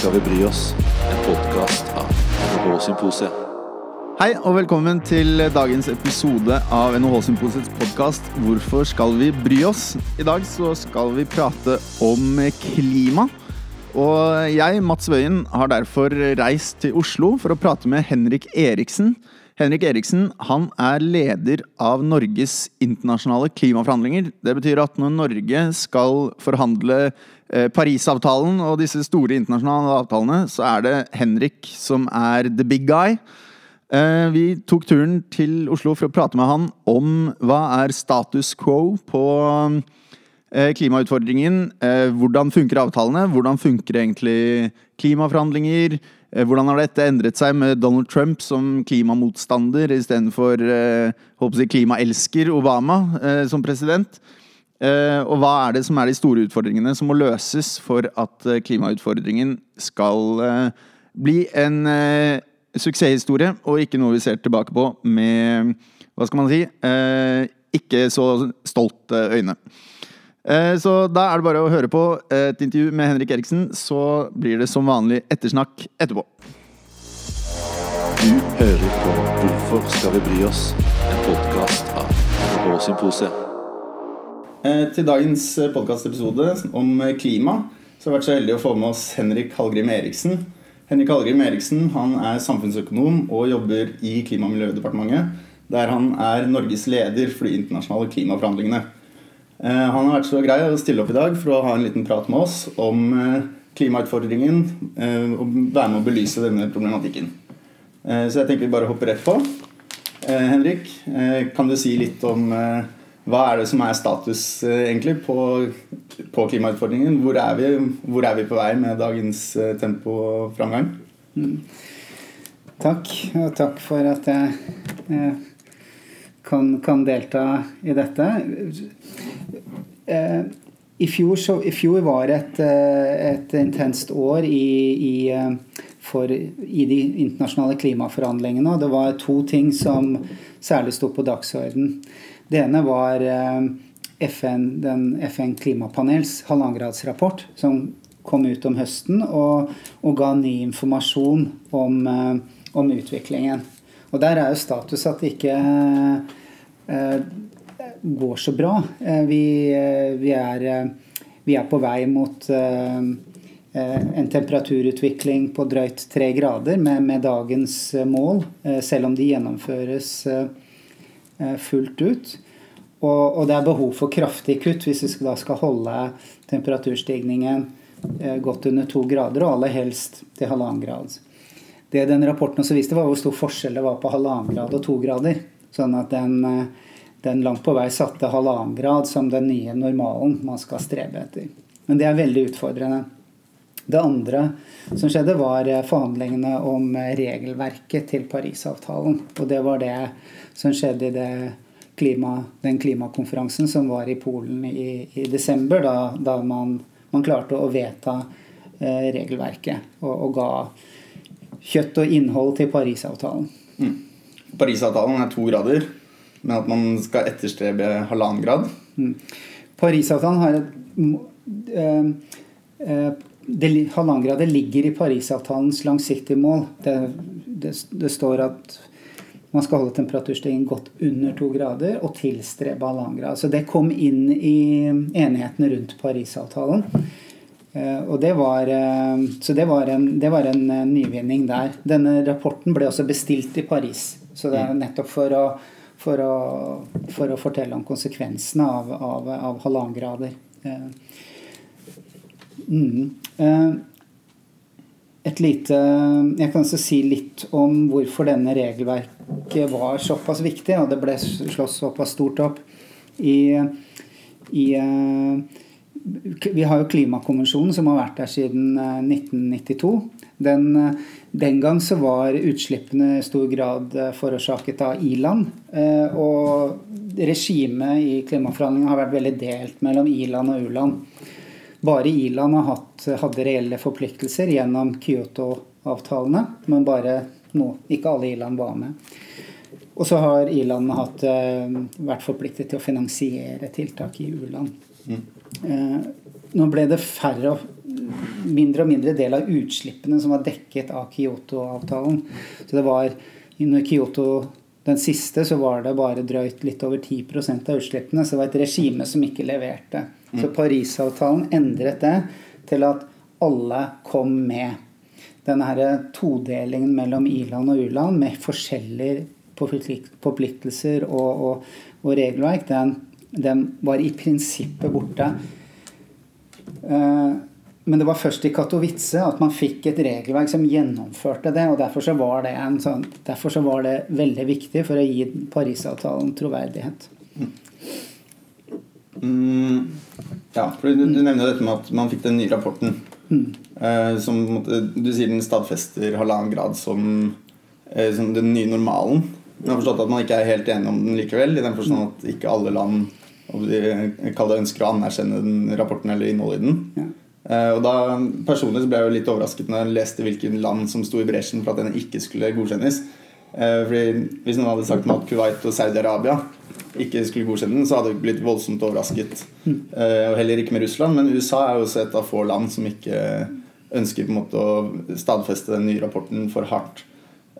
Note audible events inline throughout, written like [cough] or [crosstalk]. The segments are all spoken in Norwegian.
skal vi bry oss? En podkast av NHH-symposiet. Hei og velkommen til dagens episode av NHH-symposiets podkast 'Hvorfor skal vi bry oss?'. I dag så skal vi prate om klima. Og jeg, Mats Wøien, har derfor reist til Oslo for å prate med Henrik Eriksen. Henrik Eriksen han er leder av Norges internasjonale klimaforhandlinger. Det betyr at når Norge skal forhandle eh, Parisavtalen og disse store internasjonale avtalene, så er det Henrik som er the big guy. Eh, Vi tok turen til Oslo for å prate med han om hva er status quo på eh, klimautfordringen. Hvordan funker avtalene? Hvordan funker egentlig klimaforhandlinger? Eh, Hvordan har dette endret seg med Donald Trump som klimamotstander istedenfor eh, klimaelsker Obama eh, som president? Eh, Og hva er det som er de store utfordringene som må løses for at klimautfordringen skal bli en suksesshistorie, og ikke noe vi ser tilbake på med hva skal man si ikke så stolte øyne. Eh, Så da er det bare å høre på et intervju med Henrik Eriksen, så blir det som vanlig ettersnakk etterpå. Du hører på Hvorfor skal vi bry oss? En podkast av NHH-symposiet. Eh, Til dagens podkastepisode om klima så har jeg vært så heldig å få med oss Henrik Hallgrim Eriksen. Henrik Hallgrim Eriksen han er samfunnsøkonom og jobber i Klima- og miljødepartementet, der han er Norges leder for de internasjonale klimaforhandlingene. Eh, Han har vært så grei å stille opp i dag for å ha en liten prat med oss om eh, klimautfordringen eh, og være med å belyse denne problematikken. Så jeg tenker vi bare hopper rett på. Henrik, kan du si litt om hva er det som er status egentlig på, på klimautfordringen? Hvor er, vi, hvor er vi på vei med dagens tempo og framgang? Takk, og takk for at jeg kan, kan delta i dette. Eh, I fjor, så, i fjor var et, eh, et intenst år i, i, eh, for, i de internasjonale klimaforhandlingene. Og det var to ting som særlig sto på dagsorden. Det ene var FN, den FN klimapanels halvannengradsrapport, som kom ut om høsten og, og ga ny informasjon om, om utviklingen. Og der er jo status at ikke går så bra. Eh, vi, eh, vi, er, eh, vi er på vei mot eh, eh, en temperaturutvikling på drøyt tre grader med, med dagens eh, mål, eh, selv om de gjennomføres eh, eh, fullt ut. Og, og det er behov for kraftig kutt hvis vi da skal holde temperaturstigningen eh, godt under to grader, og aller helst til halvannen grad. Det den rapporten også viste, var hvor stor forskjell det var på halvannen grad og to grader. Sånn at den, eh, den langt på vei satte halvannen grad som den nye normalen man skal strebe etter. Men det er veldig utfordrende. Det andre som skjedde, var eh, forhandlingene om eh, regelverket til Parisavtalen. Og det var det som skjedde i det klima, den klimakonferansen som var i Polen i, i desember, da, da man, man klarte å vedta regelverket og, og ga kjøtt og innhold til Parisavtalen. Parisavtalen er to grader, men at man skal etterstrebe halvannen grad. Parisavtalen har et må- eh, Halvannen grad ligger i Parisavtalens langsiktige mål. Det, det, det står at man skal holde temperaturstigningen godt under to grader og tilstrebe halvannen grad. Så det kom inn i enigheten rundt Parisavtalen. Eh, Og det var, eh, så det var, en, det var en eh, nyvinning der. Denne rapporten ble også bestilt i Paris. Så det er nettopp for å, for å, for å fortelle om konsekvensene av, av, av halvannengrader. Eh, Mm. Eh, Et lite Jeg kan også si litt om hvorfor denne regelverket var såpass viktig, og det ble slått såpass stort opp. I, i eh, Vi har jo Klimakonvensjonen, som har vært der siden eh, 1992. Den, eh, den gang så var utslippene i stor grad eh, forårsaket av i-land. eh, Og regimet i klimaforhandlingene har vært veldig delt mellom i-land og u-land. Bare i-land hadde reelle forpliktelser gjennom Kyoto-avtalene, men bare nå, ikke alle i-land var med. Og så har i-landene hatt, vært forpliktet til å finansiere tiltak i u-land. Eh, nå ble det færre, mindre og mindre del av utslippene som var dekket av Kyoto-avtalen. Så det var under Kyoto den siste så var det bare drøyt litt over 10% av utslippene. Så det var et regime som ikke leverte. Så mm. Parisavtalen endret det til at alle kom med. Denne her todelingen mellom i-land og u-land med forskjellige forpliktelser og, og, og regelverk, den, den, var i prinsippet borte. Uh, men det var først i Katowice at man fikk et regelverk som gjennomførte det. og Derfor så var det, sånn, derfor så var det veldig viktig for å gi Parisavtalen troverdighet. Mm, ja, for du, du nevner dette med at man fikk den nye rapporten. Mm. Eh, som Du sier den stadfester halvannen grad som, eh, som, den nye normalen. Men jeg har forstått at man ikke er helt enig om den likevel. I den forstand at ikke alle land ønsker å anerkjenne den rapporten eller innholdet i den. Ja. Eh, og da Personlig så ble jeg jo litt overrasket når jeg leste hvilken land som sto i bresjen for at den ikke skulle godkjennes. Eh, fordi Hvis noen hadde sagt at Kuwait og Saudi-Arabia ikke skulle godkjenne den, så hadde jeg blitt voldsomt overrasket. Eh, og heller ikke med Russland. Men USA er jo også et av få land som ikke ønsker på en måte å stadfeste den nye rapporten for hardt.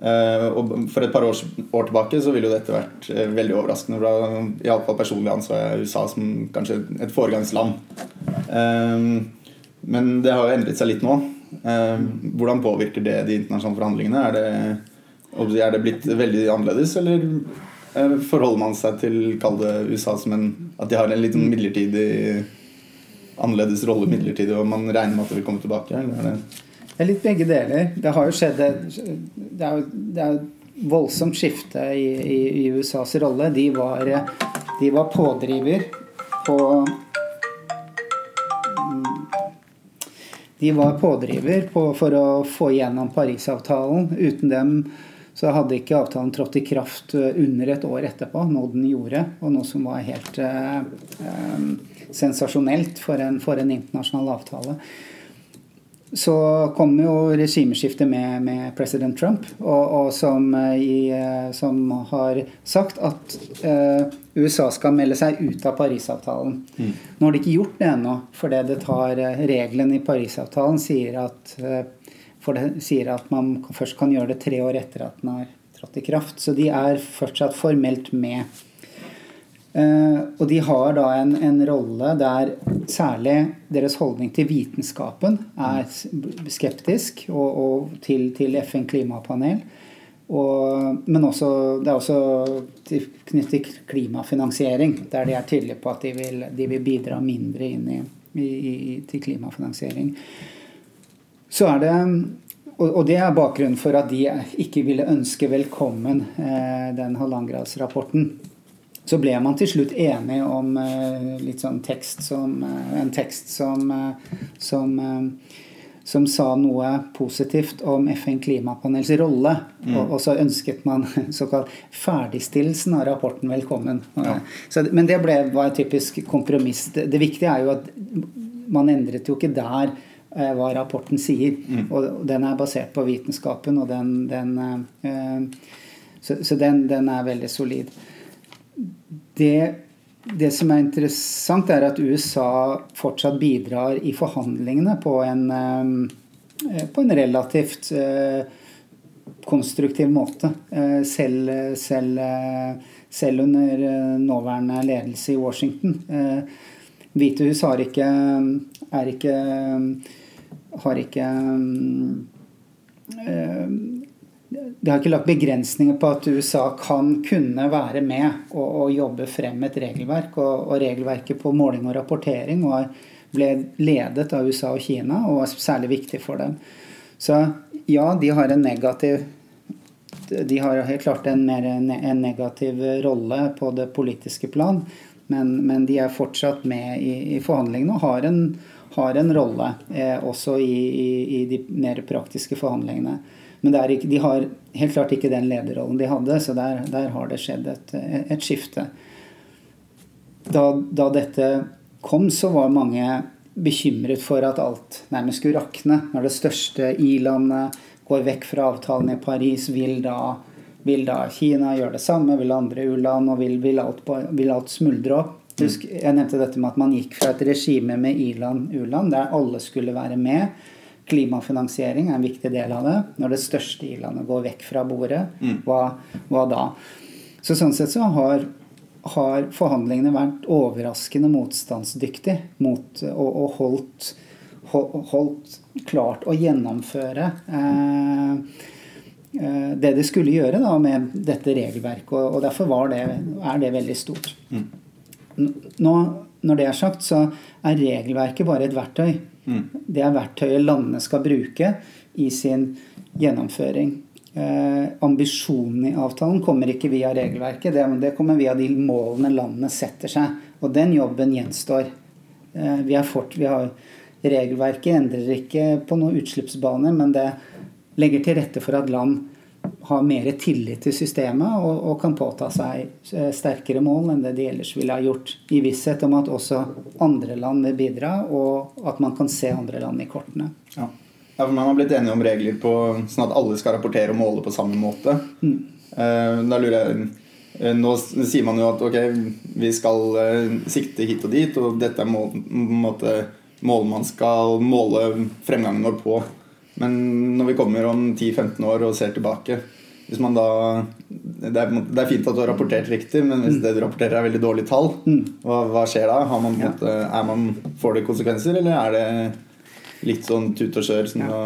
Og For et par år, år tilbake så ville jo dette vært veldig overraskende. For Iallfall personlig ansvar jeg USA som kanskje et foregangsland. Men det har jo endret seg litt nå. Eh, hvordan påvirker det de internasjonale forhandlingene? Er det, er det blitt veldig annerledes, eller forholder man seg til kall det USA som en At de har en litt midlertidig annerledes rolle midlertidig, og man regner med at det vil komme tilbake? Eller er det det er litt begge deler. Det har jo skjedd Det er jo, det er jo voldsomt skifte i, i, i, USAs rolle. De var, de var pådriver på De var pådriver på, for å få igjennom Parisavtalen. Uten dem så hadde ikke avtalen trådt i kraft eh, under et år etterpå, noe den gjorde. Og noe som var helt eh, eh, sensasjonelt for en, for en internasjonal avtale så kom jo regimeskiftet med, med president Trump, og, og som, eh, i, eh, som, har sagt at uh, USA skal melde seg ut av Parisavtalen. Mm. Nå har de ikke gjort det ennå, fordi det tar reglene i Parisavtalen sier at, det, sier at man først kan gjøre det tre år etter at den har trådt i kraft. Så de er fortsatt formelt med. Uh, og de har da en, en, rolle der særlig deres holdning til vitenskapen er skeptisk, og, og til, til FN klimapanel. Og, men også, det er også knyttet til klimafinansiering, der de er tydelige på at de vil, de vil bidra mindre inn i, i, i, til klimafinansiering. Så er det og, det er bakgrunnen for at de ikke ville ønske velkommen eh, den halvannengradsrapporten så ble man til slutt enig om uh, litt sånn tekst som uh, En tekst som, uh, som, som, sa noe positivt om FN klimapanels rolle. Mm. Og, og, så ønsket man [laughs] såkalt ferdigstillelsen av rapporten velkommen. Ja. Så, men det ble, var et typisk kompromiss. Det, det, viktige er jo at man endret jo ikke der hva rapporten sier. Mm. Og den er basert på vitenskapen, og den, den så, så den, den er veldig solid det, det, som er interessant, er at USA fortsatt bidrar i forhandlingene på en, eh, på en relativt eh, konstruktiv måte. Eh, selv, selv, selv, under nåværende ledelse i Washington. Hvite hus har ikke, er ikke har ikke det har ikke lagt begrensninger på at USA kan kunne være med og, og jobbe frem et regelverk. Og, og, regelverket på måling og rapportering var, ble ledet av USA og Kina og var særlig viktig for dem. Så ja, de har en negativ de har helt klart en mer en negativ rolle på det politiske plan, men, men de er fortsatt med i, i forhandlingene og har en, har en rolle eh, også i, i, i de mer praktiske forhandlingene. Men ikke, de har helt klart ikke den lederrollen de hadde, så der, der har det skjedd et, et skifte. Da, da, dette kom, så var mange bekymret for at alt nærmest skulle rakne. Når det største i-landet går vekk fra avtalen i Paris, vil da, vil da Kina gjøre det samme? Vil andre u-land? Og vil, vil, alt, vil, alt, smuldre opp? Husk, jeg nevnte dette med at man gikk fra et regime med i-land, u-land, der alle skulle være med. Klimafinansiering er en viktig del av det. Når det største i-landet går vekk fra bordet, hva, hva da? Så sånn sett så har, har forhandlingene vært overraskende motstandsdyktige mot, og, og holdt, holdt klart å gjennomføre eh, eh, det det skulle gjøre da med dette regelverket. Og, derfor var det, er det veldig stort. Nå, når det er sagt, så er regelverket bare et verktøy. Det er verktøyet landene skal bruke i sin gjennomføring. Eh, ambisjonen i avtalen kommer ikke via regelverket, det, det kommer via de målene landene setter seg. Og den jobben gjenstår. Eh, vi, fort, vi har, regelverket endrer ikke på noen utslippsbaner, men det legger til rette for at land har mer tillit til systemet og, og kan påta seg eh, sterkere mål enn det de ellers ville ha gjort. I visshet om at også andre land vil bidra, og at man kan se andre land i kortene. Ja. ja, for Man har blitt enige om regler på sånn at alle skal rapportere og måle på samme måte. Mm. Da lurer jeg eh, Nå sier man jo at ok, vi skal eh, sikte hit og dit, og dette er mål, måte, mål man skal måle fremgangen vår på. Men når vi kommer om 10-15 år og ser tilbake hvis man da, det, er, det er fint at du har rapportert riktig, men hvis det du rapporterer er veldig dårlige tall, hva, hva skjer da? Har man, ja. måte, man, får det konsekvenser, eller er det litt sånn tut og kjør? Som da,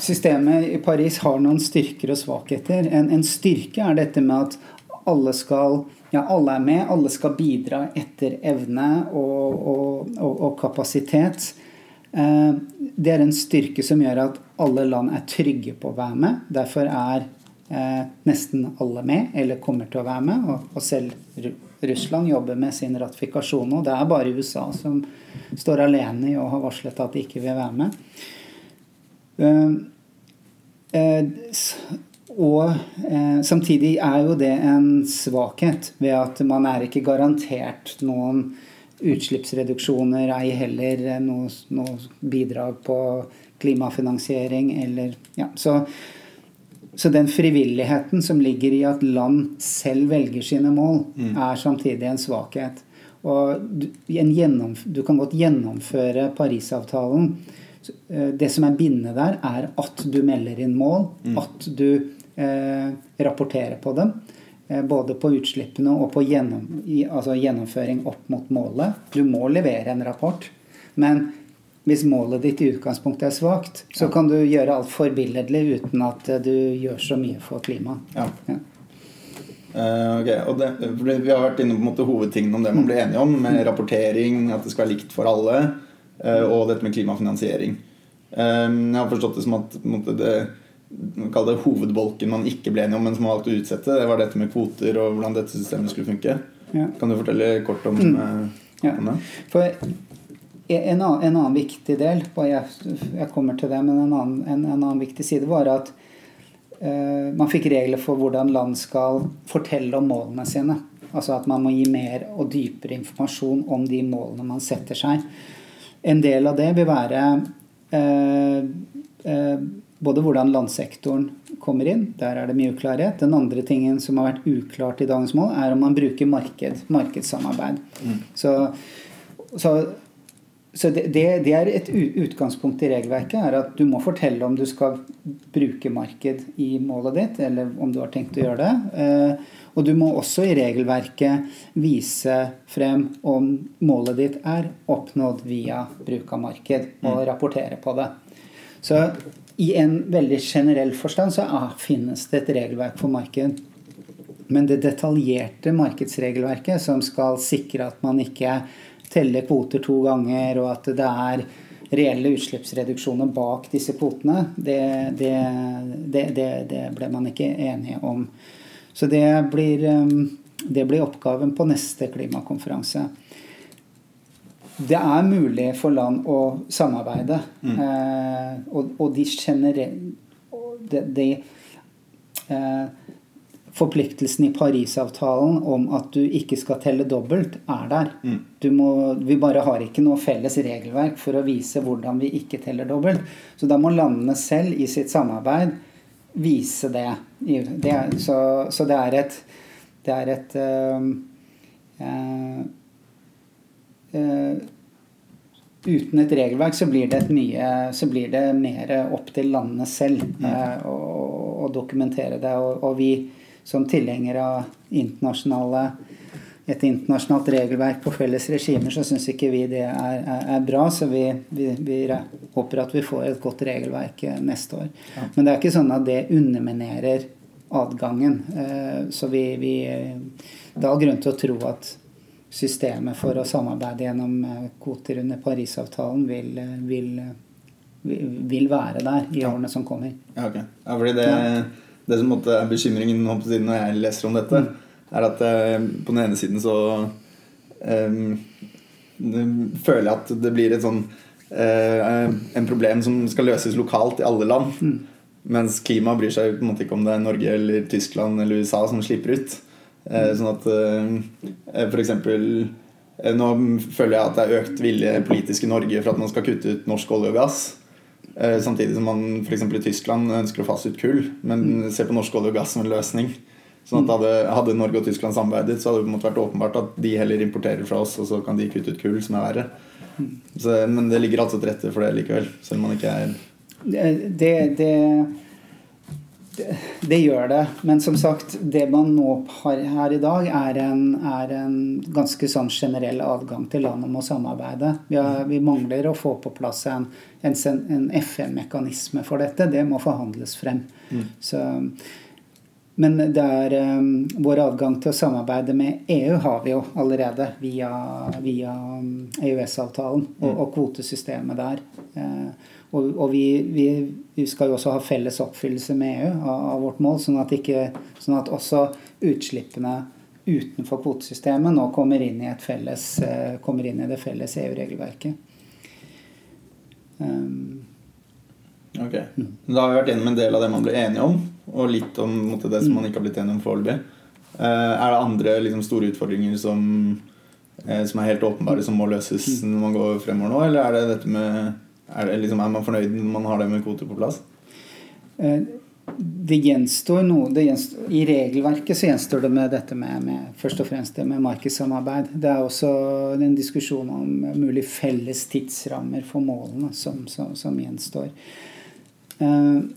Systemet i Paris har noen styrker og svakheter. En, en styrke er dette med at alle skal ja, alle er med, alle skal bidra etter evne og, og, og, og kapasitet. Eh, Det er en styrke som gjør at alle land er trygge på å være med. Derfor er eh, nesten alle med, eller kommer til å være med. Og, og selv Russland jobber med sin ratifikasjon nå. Det er bare USA som står alene i å ha varslet at de ikke vil være med. Uh, uh, Og eh, samtidig er jo det en svakhet ved at man er ikke garantert noen utslippsreduksjoner, ei heller noe, noe bidrag på klimafinansiering eller ja, så, så den frivilligheten som ligger i at land selv velger sine mål, er samtidig en svakhet. Og du, en gjennom, du kan godt gjennomføre Parisavtalen. Eh, Det som er bindende der, er at du melder inn mål, at du eh, rapporterer på dem. eh, Både på utslippene og på gjennom, i, altså gjennomføring opp mot målet. Du må levere en rapport. Men hvis målet ditt i utgangspunktet er svakt, så kan du gjøre alt forbilledlig uten at eh, du gjør så mye for klimaet. ja. Ja. Uh, ok, og det, Vi har vært inne på måte hovedtingene om det man blir enige om, med rapportering, at det skal være likt for alle, uh, og dette med klimafinansiering. Um, Jeg har forstått det som at måte, det man det hovedbolken man ikke ble enige om, men som man valgte å utsette, det var dette med kvoter og hvordan dette systemet skulle funke. Ja. Kan du fortelle kort om, mm. Ja. om det? For en annen, en annen viktig del, jeg, jeg kommer til det, men en annen, en, en annen viktig side var at uh, man fikk regler for hvordan land skal fortelle om målene sine. Altså at man må gi mer og dypere informasjon om de målene man setter seg. En del av det vil være uh, uh, både hvordan landsektoren kommer inn, der er det mye uklarhet. Den andre tingen som har vært uklart i dagens mål, er om man bruker marked, markedssamarbeid. Så, så, så det, det, er et utgangspunkt i regelverket, er at du må fortelle om du skal bruke marked i målet ditt, eller om du har tenkt å gjøre det. Eh, Og du må også i regelverket vise frem om målet ditt er oppnådd via bruk av marked, og rapportere på det. Så i en veldig generell forstand så finnes det et regelverk for marked. Men det detaljerte markedsregelverket som skal sikre at man ikke teller kvoter to ganger, og at det er reelle utslippsreduksjoner bak disse kvotene, det, det, det, det, ble man ikke enige om. Så det blir, um, det blir oppgaven på neste klimakonferanse. Det er mulig for land å samarbeide. Eh, og, og de generelle de, de, eh, Forpliktelsene i Parisavtalen om at du ikke skal telle dobbelt, er der. Du må, vi bare har ikke noe felles regelverk for å vise hvordan vi ikke teller dobbelt. Så da må landene selv i sitt samarbeid vise det. Det er, så, så det er et, det er et øh, øh, uten et regelverk så blir det, et mye, så blir det mer opp til landene selv eh, å, å dokumentere det. Og, og vi som tilhenger av internasjonale et internasjonalt regelverk på felles regimer, så syns ikke vi det er, er, er bra. Så vi, vi, vi, håper at vi får et godt regelverk eh, neste år. Ja. Men det er ikke sånn at det underminerer adgangen. Eh, så vi, vi Det er grunn til å tro at systemet for å samarbeide gjennom eh, kvoter under Parisavtalen vil, vil, vil være der i årene som kommer. Ja, okay. ja fordi det, det som er bekymringen når jeg leser om dette, mm er at eh, på den ene siden så um, føler jeg at det blir et sånn uh, en problem som skal løses lokalt i alle land. Mm. Mens klima bryr seg på en måte ikke om det er Norge eller Tyskland eller USA som slipper ut. Uh, sånn at uh, eksempel Nå føler jeg at det er økt vilje politisk i Norge for at man skal kutte ut norsk olje og gass. Samtidig som man f.eks. i Tyskland ønsker å fase ut kull, men mm. ser på norsk olje og gass som en løsning. Sånn at hadde, hadde, Norge og Tyskland samarbeidet, så hadde det vært åpenbart at de heller importerer fra oss, og så kan de kutte ut kull, som er verre. Så, men det ligger altså til rette for det likevel, selv om man ikke er det, det, det, det, gjør det. Men som sagt, det man nå har her i dag, er en, er en ganske sånn generell adgang til land om å samarbeide. Vi, har, vi mangler å få på plass en, en, en FN-mekanisme for dette. Det må forhandles frem. Mm. Så men det er um, vår adgang til å samarbeide med EU har vi jo allerede via, via um, EØS-avtalen og, mm. og, kvotesystemet der. Uh, og, og vi, vi, vi, skal jo også ha felles oppfyllelse med EU av, av vårt mål, sånn at, ikke, sånn at, også utslippene utenfor kvotesystemet nå kommer inn i, felles, uh, kommer inn i det felles EU-regelverket. Um, ok. Mm. Da har vi vært gjennom en del av det man ble enige om og litt om måte, det som man ikke har blitt enige om foreløpig. Uh, er det andre liksom, store utfordringer som, uh, som, er helt åpenbare, som må løses når man går fremover nå? Eller er det dette med Er, liksom, er man fornøyd når man har det med kvoter på plass? Uh, det gjenstår noe det gjenstår, I regelverket så gjenstår det med dette med, med, først og fremst det med markedssamarbeid. Det er også en diskusjon om mulig felles tidsrammer for målene som, som, som gjenstår.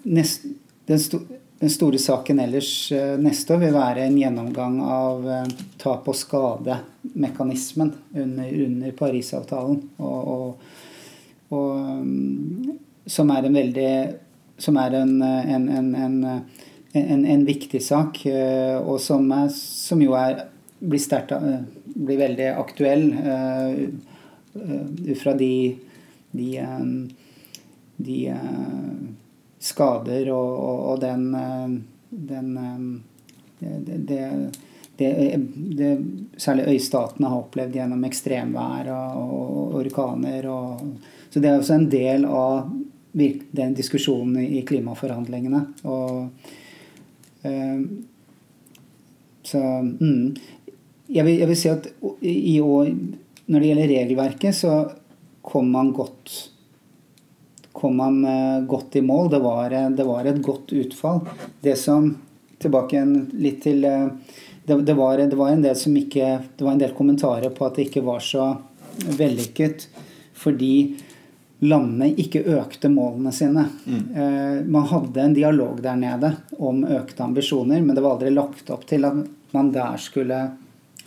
Nest, den, sto, den store saken ellers eh, neste år vil være en gjennomgang av eh, tap og skade-mekanismen under, under Parisavtalen. Og, og, og, mm, som er en veldig Som er en, en, en, en viktig sak, eh, og som, er, som jo er, blir, stert, blir veldig aktuell ut fra de, de, de skader og, og, og den, eh, den det, det, det, det, særlig øystatene har opplevd gjennom ekstremvær og, og orkaner. så det er også en del av den diskusjonen i klimaforhandlingene. Og, øh, så mm, jeg, vil, jeg, vil, si at i år, når det gjelder regelverket, så kom man godt kom man eh, godt i mål. Det var, eh, det var, et godt utfall. Det som Tilbake litt til eh, det, det, var, det, var, en del som ikke Det var en del kommentarer på at det ikke var så vellykket fordi landene ikke økte målene sine. Mm. Man hadde en dialog der nede om økte ambisjoner, men det var aldri lagt opp til at man der skulle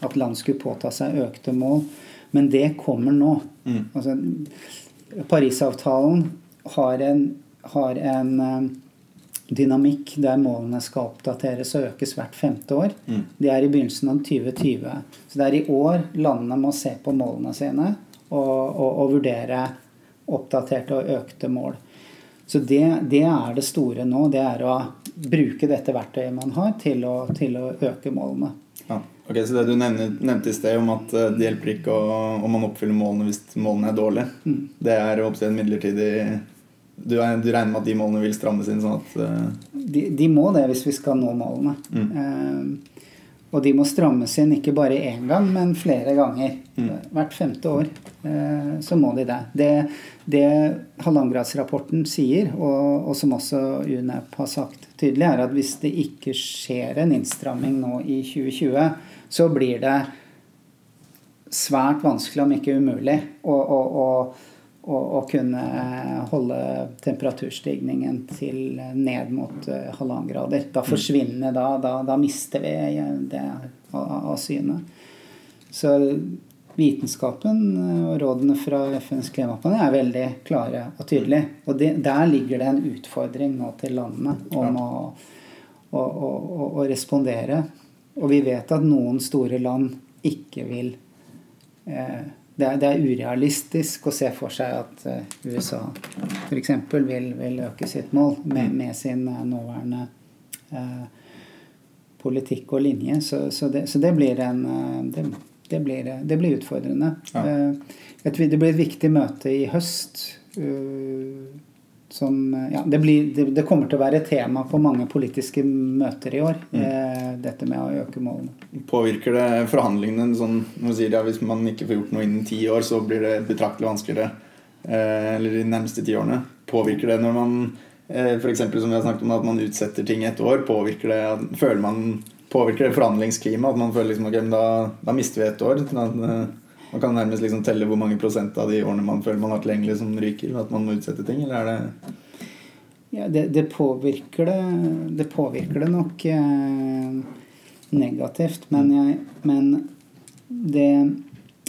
at land skulle påta seg økte mål. Men det kommer nå. Mm. Altså, Parisavtalen har en, har en eh, dynamikk der målene skal oppdateres og økes hvert femte år. Mm. Det er i begynnelsen av 2020. Så det er i år landene må se på målene sine og, og, og vurdere oppdaterte og økte mål. Så det, det, er det store nå. Det er å bruke dette verktøyet man har, til å, til å øke målene. Ja. Ok, Så det du nevnte, i sted om at eh, det hjelper ikke om man oppfyller målene hvis målene er dårlige, mm. det er en midlertidig du, er, regner med at de målene vil strammes inn? sånn at uh... de, de, må det hvis vi skal nå målene. Mm. Uh, og de må strammes inn ikke bare én gang, men flere ganger. Mm. Hvert femte år uh, så må de det. Det, det halvannengradsrapporten sier, og, og, som også UNEP har sagt tydelig, er at hvis det ikke skjer en innstramming nå i 2020, så blir det svært vanskelig, om ikke umulig, å, å, å, å kunne holde temperaturstigningen til ned mot eh, halvannen grader. Da forsvinner da, da, da mister vi det av, av syne. Så vitenskapen og rådene fra FNs klimapanel er veldig klare og tydelige. Og det, der ligger det en utfordring nå til landene om å, å, å, å, respondere. Og vi vet at noen store land ikke vil eh, det, er, det, er, urealistisk å se for seg at eh, USA f.eks. Vil, vil øke sitt mål med, med sin eh, nåværende eh, politikk og linje. Så, så, det, så det, blir en eh, det, det blir, det blir utfordrende. Ja. Eh, det blir et viktig møte i høst. Eh, som, ja, det, blir, det, kommer til å være tema på mange politiske møter i år. Mm. Eh, dette med å øke målene. Påvirker det forhandlingene sånn, man sier, ja, Hvis man ikke får gjort noe innen ti år, så blir det betraktelig vanskeligere? eller de nærmeste ti årene. Påvirker det når man f.eks. som vi har snakket om, at man utsetter ting et år? Påvirker det, Føler man påvirker det forhandlingsklimaet? At man føler liksom, ok, da, da, mister vi et år. Sånn man kan nærmest liksom telle hvor mange prosent av de årene man føler man har tilgjengelig, som ryker. At man må utsette ting, eller er det Ja, det, det påvirker det Det påvirker det nok eh, negativt. Men, jeg, men det,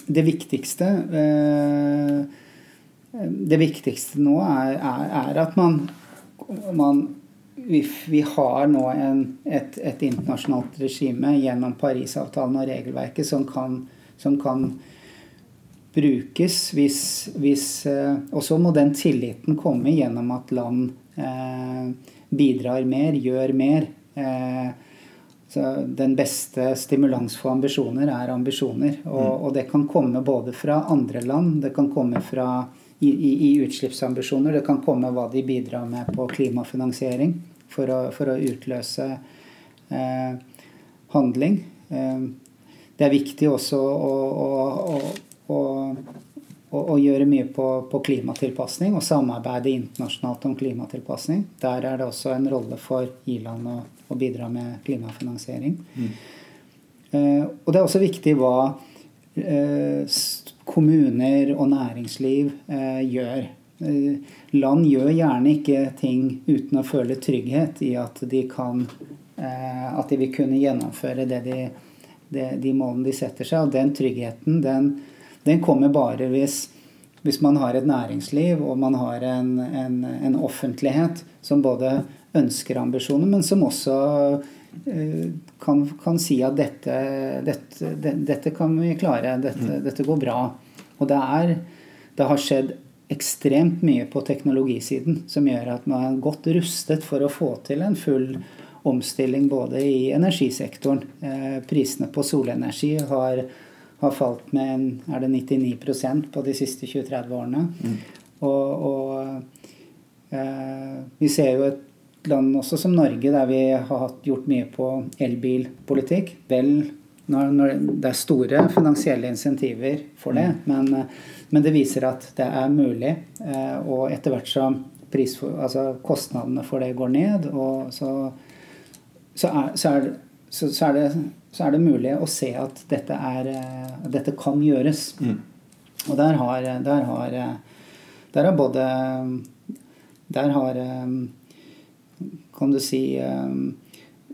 det viktigste eh, Det viktigste nå er, er, er at man, man vi, vi, har nå en, et, et, internasjonalt regime gjennom Parisavtalen og regelverket som kan, som kan brukes hvis, hvis eh, Og så må den tilliten komme gjennom at land eh, bidrar mer, gjør mer. Eh, den beste stimulans for ambisjoner er ambisjoner. Og, mm. og, det kan komme både fra andre land, det kan komme fra i, i, i utslippsambisjoner, det kan komme hva de bidrar med på klimafinansiering for å, for å utløse eh, handling. Eh, det er viktig også å, å, å, å gjøre mye på, på, klimatilpasning og samarbeide internasjonalt om klimatilpasning. Der er det også en rolle for i-land å, bidra med klimafinansiering. Mm. Eh, og det er også viktig hva eh, kommuner og næringsliv eh, gjør. Eh, land gjør gjerne ikke ting uten å føle trygghet i at de kan eh, At de vil kunne gjennomføre det de, det, de målene de setter seg. Og den tryggheten, den, den kommer bare hvis, hvis, man har et næringsliv og man har en, en, en offentlighet som både ønsker ambisjoner, men som også eh, kan, kan, si at dette, dette, dette, kan vi klare, dette, mm. dette går bra. Og det, er, det har skjedd ekstremt mye på teknologisiden som gjør at man er godt rustet for å få til en full omstilling både i energisektoren. Eh, prisene på solenergi har, har falt med en, er det 99% på de siste 20-30 årene. Mm. Og, og eh, vi ser jo et land også som Norge, der vi har gjort mye på elbilpolitikk. Vel, når, når det er store finansielle insentiver for det, mm. men men det viser at det er mulig. Eh, og etter hvert som for, altså kostnadene for det går ned, så, så, er, så, er, så, er det, så, er, det, mulig å se at dette, er, eh, dette kan gjøres. Mm. Og der har, der har, der har både Der har Kan du si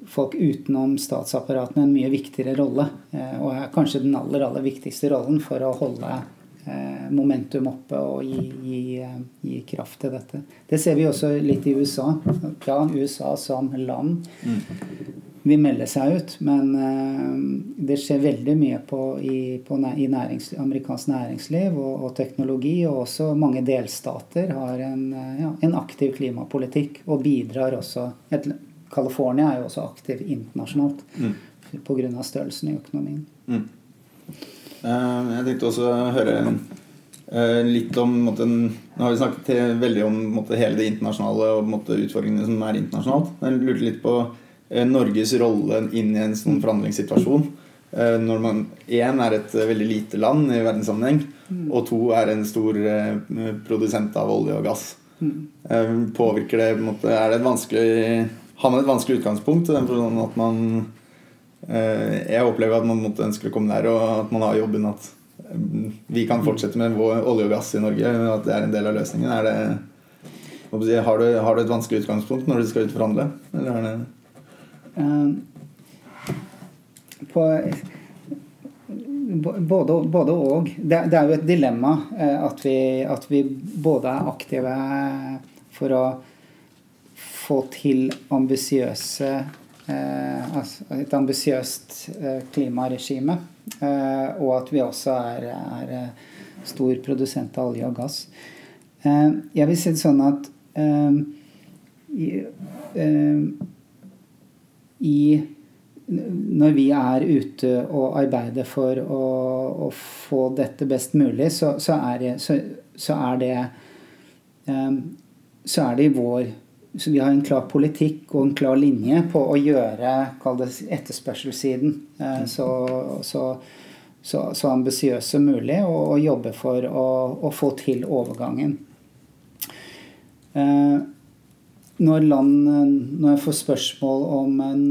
folk utenom statsapparatene en mye viktigere rolle. Eh, og er kanskje den aller, aller viktigste rollen for å holde Eh, momentum oppe og gi, gi, gi, kraft til dette. Det ser vi også litt i USA. Ja, USA som land mm. Vil melde seg ut, men eh, det skjer veldig mye på, i, på, i næringsliv, amerikansk næringsliv og, og, teknologi. Og også mange delstater har en, ja, en aktiv klimapolitikk og bidrar også et, California er jo også aktiv internasjonalt mm. pga. størrelsen i økonomien. Mm. Eh, jeg tenkte også å høre Uh, litt om måtte, Nå har vi snakket veldig om måtte, hele det internasjonale og måtte, utfordringene som er internasjonalt. Jeg lurte litt på eh, Norges rolle inn i en sånn forhandlingssituasjon. Når man én er et veldig lite land i verdenssammenheng, mm. og to er en stor produsent av olje og gass. Mm. Påvirker det måte, Er det et vanskelig Har man et vanskelig utgangspunkt? Sånn at man Eh, jeg opplever at man måtte ønske å komme der, og at man har jobben at vi kan fortsette med vår olje og gass i Norge, at det er en del av løsningen? Er det, har, du, har du et vanskelig utgangspunkt når du skal ut og forhandle? Eller er det på både, både, og. Det, det, er jo et dilemma at vi, at vi både er aktive for å få til ambisiøse eh, altså et ambisiøst eh, klimaregime. Eh, og at vi også er, er eh, stor produsent av olje og gass. Eh, jeg vil si det sånn at eh, i, når vi er ute og arbeider for å, å få dette best mulig, så, så, er, det, så, så er det så er det i vår så Vi har en klar politikk og en klar linje på å gjøre kall etterspørselssiden eh, så, så, så, så ambisiøs som mulig, og, og jobbe for å, å, få til overgangen. Eh, når, land, når jeg får spørsmål om en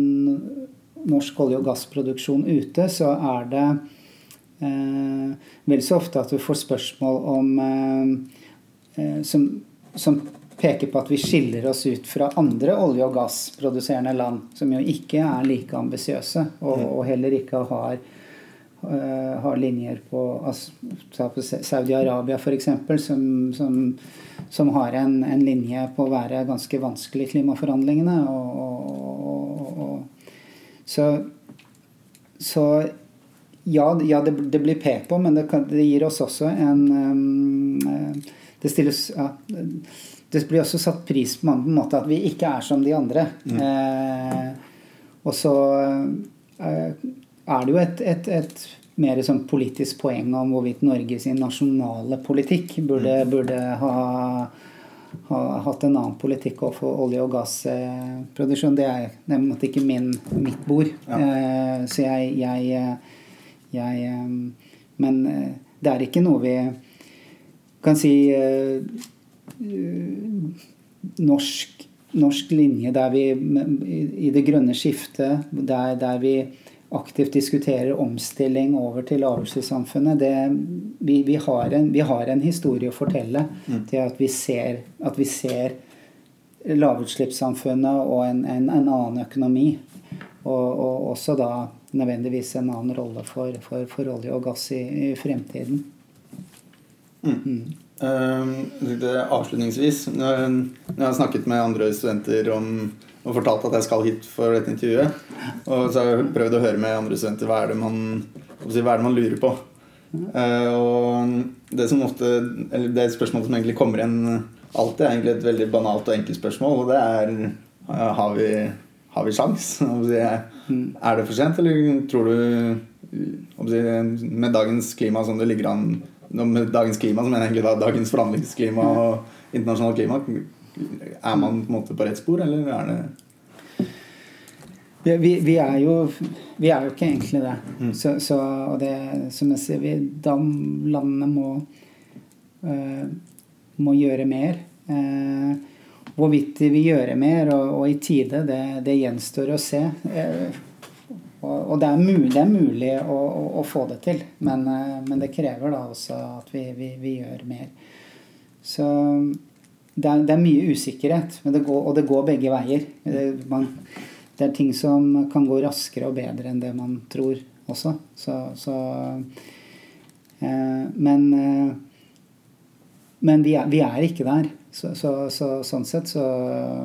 norsk olje- og gassproduksjon ute, så er det eh, vel så ofte at du får spørsmål om eh, eh som, som peker på at vi skiller oss ut fra andre olje- og gassproduserende land, som jo ikke er like ambisiøse, og, mm. og, heller ikke har, uh, har linjer på, altså, Saudi-Arabia f.eks., som, som, som, har en, en, linje på å være ganske vanskelig i klimaforhandlingene. Og, og, så, så ja, ja det, det, blir pekt på, men det, kan, det, gir oss også en um, Det stilles ja, det blir også satt pris på en måte at vi ikke er som de andre. Mm. Eh, og så eh, er det jo et, et, et mer sånn politisk poeng om hvorvidt Norge sin nasjonale politikk burde, mm. burde ha, ha, hatt en annen politikk overfor olje- og gassproduksjon. Det er nemlig ikke min, mitt bord. Ja. Eh, så jeg, jeg, jeg, eh, Men eh, det er ikke noe vi kan si eh, norsk, norsk linje der vi i det grønne skiftet, der, der vi aktivt diskuterer omstilling over til lavutslippssamfunnet, vi, vi, har en, vi har en historie å fortelle mm. til at vi ser, at vi ser lavutslippssamfunnet og en, en, en, annen økonomi. Og, og, også da nødvendigvis en annen rolle for, for, for olje og gass i, i fremtiden. Mm. Mm. Ehm, avslutningsvis Når jeg har snakket med andre studenter om og fortalt at jeg skal hit for dette intervjuet, og så har jeg prøvd å høre med andre studenter hva er det man, hva er det man lurer på. Uh, og det som ofte Eller det spørsmålet som egentlig kommer igjen alltid, er egentlig et veldig banalt og enkelt spørsmål, og det er uh, har vi, har vi sjans? Er det for sent, eller tror du Med dagens klima som det ligger an med dagens klima, mener egentlig da dagens forhandlingsklima og internasjonalt klima, er man på en måte på rett spor, eller er det vi, vi, er jo, vi er jo ikke egentlig det. Mm. Så, så, og det, som jeg sier, vi, da landene må, øh, må gjøre mer. Eh, hvorvidt de vil gjøre mer og, og i tide, det, det, gjenstår å se. Uh, og, det, er mulig, det er mulig å, å, å, få det til, men, eh, men, det krever da også at vi, vi, vi gjør mer. Så det er, det er, mye usikkerhet, det går, og det går begge veier. Det, man, det, er ting som kan gå raskere og bedre enn det man tror også. Så, så eh, Men eh, men vi er, vi er, ikke der. Så, så, så, sånn sett så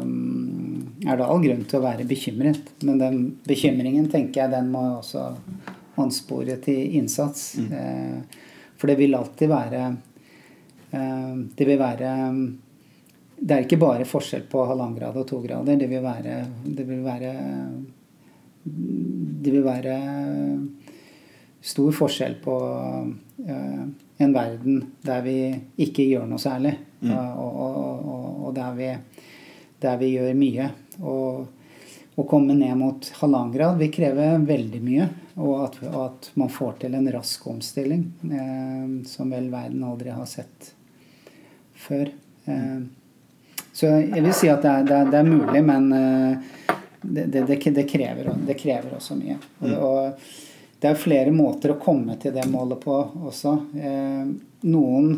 um, er det all grunn til å være bekymret. Men den bekymringen tenker jeg den må også anspore til innsats. Mm. Eh, for det vil alltid være eh, Det vil være Det er ikke bare forskjell på halvannen grad og to grader. Det vil være Det vil være, det vil være stor forskjell på uh, en verden der vi ikke gjør noe særlig, mm. og, og, og, og der, vi, der, vi, gjør mye. å komme ned mot halvannen grad vil kreve veldig mye. Og at, at, man får til en rask omstilling, eh, som vel verden aldri har sett før. Eh, så jeg vil si at det er, det er, det er mulig, men eh, det, det, krever, det, krever, også mye. Og, mm. det er flere måter å komme til det målet på også. Eh, noen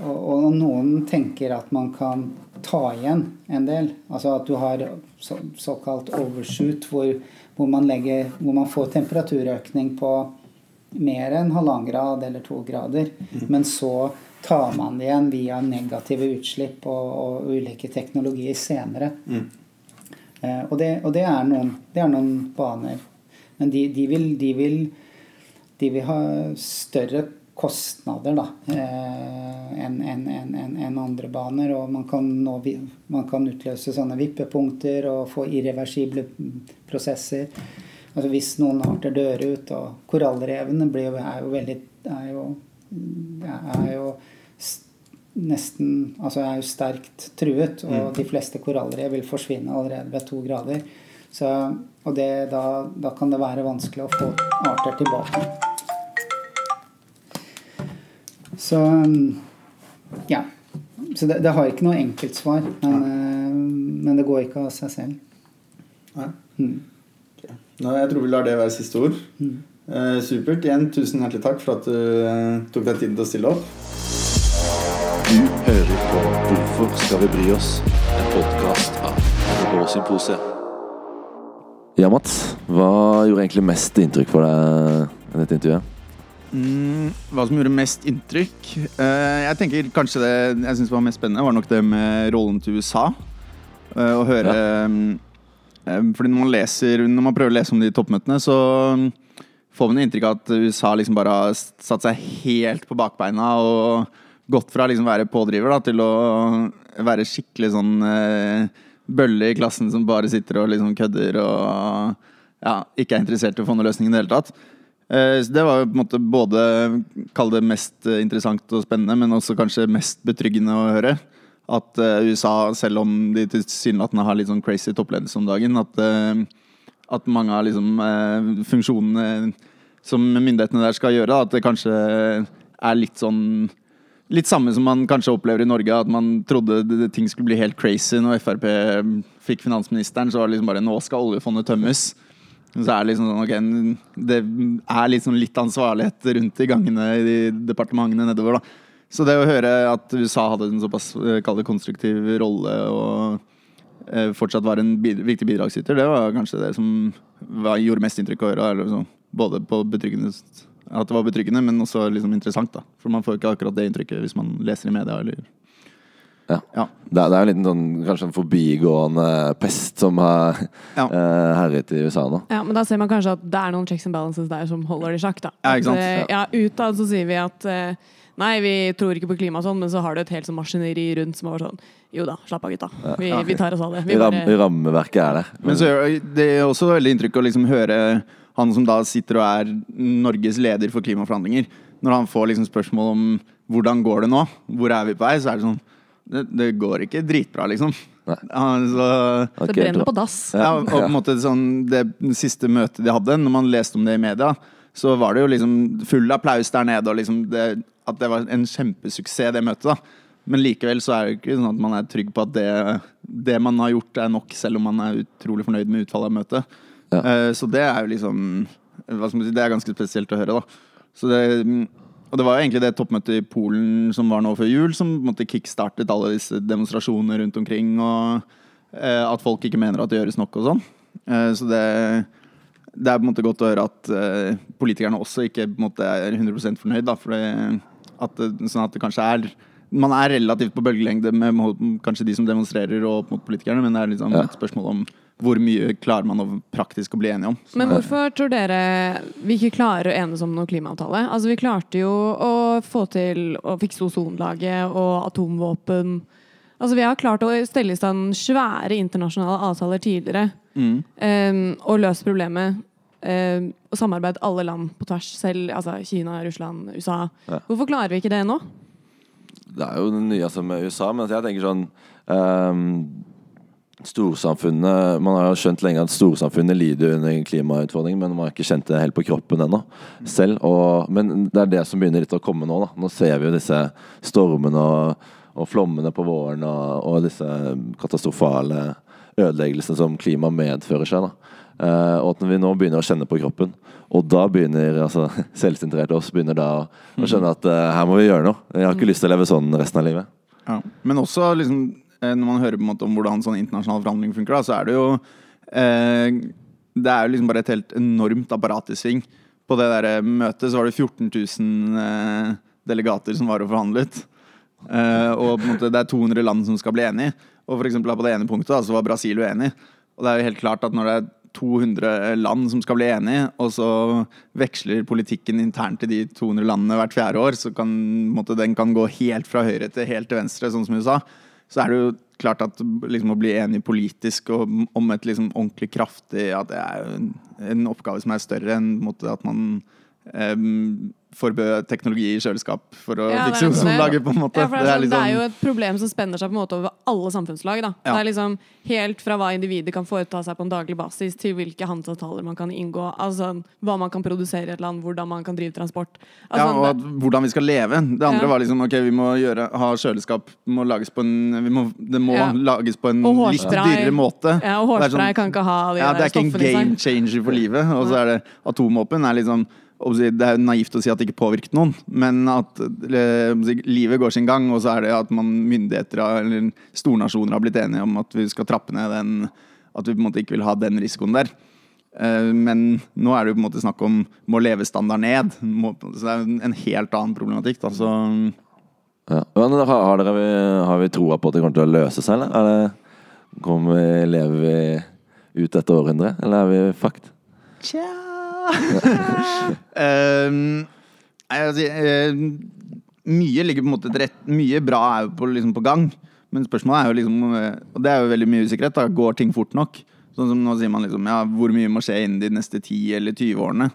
og, og noen tenker at man kan ta igjen en del. Altså at du har så, såkalt overshoot, hvor, hvor, man legger, hvor man får temperaturøkning på mer enn halvannen grad eller to grader. Mm. Men så tar man det igjen via negative utslipp og, og ulike teknologier senere. Mm. Eh, og, det, og det, er noen, det, er noen, baner. Men de, de, vil, de, vil, de vil ha større kostnader eh, enn en, en, en andre baner. Og man kan, nå, man kan, utløse sånne vippepunkter og få irreversible prosesser. Altså Hvis noen arter dør ut, og korallrevene blir, er jo veldig er jo, er jo nesten Altså er jo sterkt truet, og mm. de fleste korallrev vil forsvinne allerede ved to grader. Så, og det, da, da kan det være vanskelig å få arter tilbake. Så ja. Så det, det har ikke noe enkeltsvar. Men, ja. men, det går ikke av seg selv. Nei. Mm. Nå, jeg tror vi lar det være siste ord. Mm. Eh, supert. Igjen, tusen hjertelig takk for at du eh, tok deg tiden til å stille opp. Du hører på Hvorfor skal vi bry oss? En podkast av NRK Ja, Mats. Hva gjorde egentlig mest inntrykk for deg i dette intervjuet? Mm, hva som gjorde mest inntrykk? Uh, jeg tenker kanskje det jeg synes var mest spennende, var nok det med rollen til USA. Uh, å høre ja. um, Fordi når man leser Når man prøver å lese om de toppmøtene, så får man inntrykk av at USA liksom bare har satt seg helt på bakbeina og gått fra å liksom være pådriver da, til å være skikkelig sånn uh, bølle i klassen som bare sitter og liksom kødder og ja, ikke er interessert i å få noen løsning i det hele tatt. Eh, så det var på en måte både kall det mest eh, interessant og spennende, men også kanskje mest betryggende å høre. At eh, USA, selv om de tilsynelatende har litt sånn crazy toppledelse om dagen, at, at mange av liksom, funksjonene som myndighetene der skal gjøre, at det kanskje er litt sånn Litt samme som man kanskje opplever i Norge, at man trodde ting skulle bli helt crazy når Frp fikk finansministeren. Så var det liksom bare nå skal oljefondet tømmes. Så er det liksom sånn, ok, det er sånn litt ansvarlighet rundt i gangene i de departementene nedover. da. Så det å høre at USA hadde en såpass kallet, konstruktiv rolle og eh, fortsatt var en bid viktig bidragsyter, det var kanskje det som var, gjorde mest inntrykk å høre. Liksom, både på betryggende at det var betryggende, men også liksom interessant. da. For man får ikke akkurat det inntrykket hvis man leser i media eller ja. ja. Det, er, det er en liten sånn, kanskje en forbigående pest som har ja. uh, herjet i USA nå. Ja, men da ser man kanskje at det er noen checks and balances der som holder det i sjakk. da. Ja, ikke sant? At, ja, Utad så sier vi at uh, nei, vi tror ikke på klima og sånn, men så har du et helt sånn maskineri rundt som er sånn Jo da, slapp av, gutta. Vi, vi tar oss av det. Bare... Rammeverket er der. Men så det er også veldig inntrykk å liksom høre han som da sitter og er Norges leder for klimaforhandlinger, når han får liksom spørsmål om hvordan går det nå, hvor er vi på vei, så er det sånn det, det går ikke dritbra, liksom. Altså, okay, det brenner på dass. Ja, og på en måte sånn, Det siste møtet de hadde, når man leste om det i media, så var det jo liksom full applaus der nede, og liksom det, at det var en kjempesuksess, det møtet. da. Men likevel så er det ikke sånn at man er trygg på at det, det man har gjort, er nok, selv om man er utrolig fornøyd med utfallet av møtet. Ja. Uh, så det er jo liksom hva skal man si, Det er ganske spesielt å høre, da. Så det og det var jo egentlig det toppmøtet i Polen som var nå før jul, som måtte kickstartet alle disse demonstrasjonene rundt omkring, og eh, at folk ikke mener at det gjøres nok og sånn. Eh, så det, det er på en måte godt å høre at eh, politikerne også ikke på måte er 100 fornøyd. Da, for det, at, sånn at det kanskje er Man er relativt på bølgelengde med kanskje de som demonstrerer og mot politikerne, men det er liksom et spørsmål om hvor mye klarer man å praktisk å bli enige om. Men hvorfor tror dere vi ikke klarer å enes om noen klimaavtale? Altså Vi klarte jo å få til å fikse ozonlaget og atomvåpen. Altså Vi har klart å stelle i stand svære internasjonale avtaler tidligere mm. um, og løst problemet. Um, og samarbeid alle land på tvers, selv altså Kina, Russland, USA. Ja. Hvorfor klarer vi ikke det nå? Det er jo det nye som er USA, men jeg tenker sånn um Storsamfunnet Man har jo skjønt lenge at storsamfunnet lider under klimautfordringen, men man har ikke kjent det helt på kroppen ennå selv. Og, men det er det som begynner litt å komme nå. Da. Nå ser vi jo disse stormene og, og flommene på våren og, og, disse katastrofale ødeleggelsene som klima medfører seg. Da. Uh, og at vi nå begynner å kjenne på kroppen. Og da begynner altså, [laughs] selvsentrerte oss begynner da å skjønne at uh, her må vi gjøre noe. Jeg har ikke lyst til å leve sånn resten av livet. Ja. Men også liksom, når man hører på en måte om hvordan sånn internasjonal forhandling funker, så er det jo eh, Det er jo liksom bare et helt enormt apparat i sving. På det der eh, møtet så var det 14 000 eh, delegater som var og forhandlet. Eh, og på en måte det er 200 land som skal bli enige. Og for eksempel, på det ene punktet da, så var Brasil uenig. Og det er jo helt klart at når det er 200 land som skal bli enige, og så veksler politikken internt i de 200 landene hvert fjerde år, så kan måte, den kan gå helt fra høyre til helt til venstre, sånn som USA. Så er det jo klart at liksom, å bli enig politisk og om et liksom, ordentlig kraftig ja, Det er en, en, oppgave som er større enn måte, at man um, forbød teknologi i kjøleskap for å Ja, er fikse ozonlaget, på en måte. Ja, det, er sånn, det, liksom- er jo et problem som spenner seg på en måte over alle samfunnslag. Da. Ja. Det er liksom Helt fra hva individet kan foreta seg på en daglig basis, til hvilke handelsavtaler man kan inngå. Altså Hva man kan produsere i et land, hvordan man kan drive transport. Altså, ja, og at, hvordan vi skal leve. Det andre var liksom ok, vi må gjøre, ha kjøleskap må lages på en, vi må, Det må lages på en litt dyrere måte. ja, og Det er hårspray sånn- kan ikke ha de Ja, det er ikke en game changer for livet. Og så er det atomvåpen er liksom Det er naivt å si at det ikke påvirket noen, men at eh, livet går sin gang, og så er det at man myndigheter eller stornasjoner har blitt enige om at vi skal trappe ned den At vi på en måte ikke vil ha den risikoen der. Eh, Men nå er det jo på en måte snakk om må levestandard ned. Så det er en- helt annen problematikk. Da. Så Ja. Men har, har, dere, har vi troa på at det kommer til å løse seg, eller? Er det, kommer vi, lever vi ut dette århundret, eller er vi fucked? Tja [laughs] Nei, altså, eh, Mye ligger på en måte til rett Mye bra er jo på, liksom, på gang. Men spørsmålet er jo liksom eh, Og det er jo veldig mye usikkerhet. Da. Går ting fort nok? Sånn som Nå sier man liksom ja, hvor mye må skje innen de neste 10 eller 20 årene.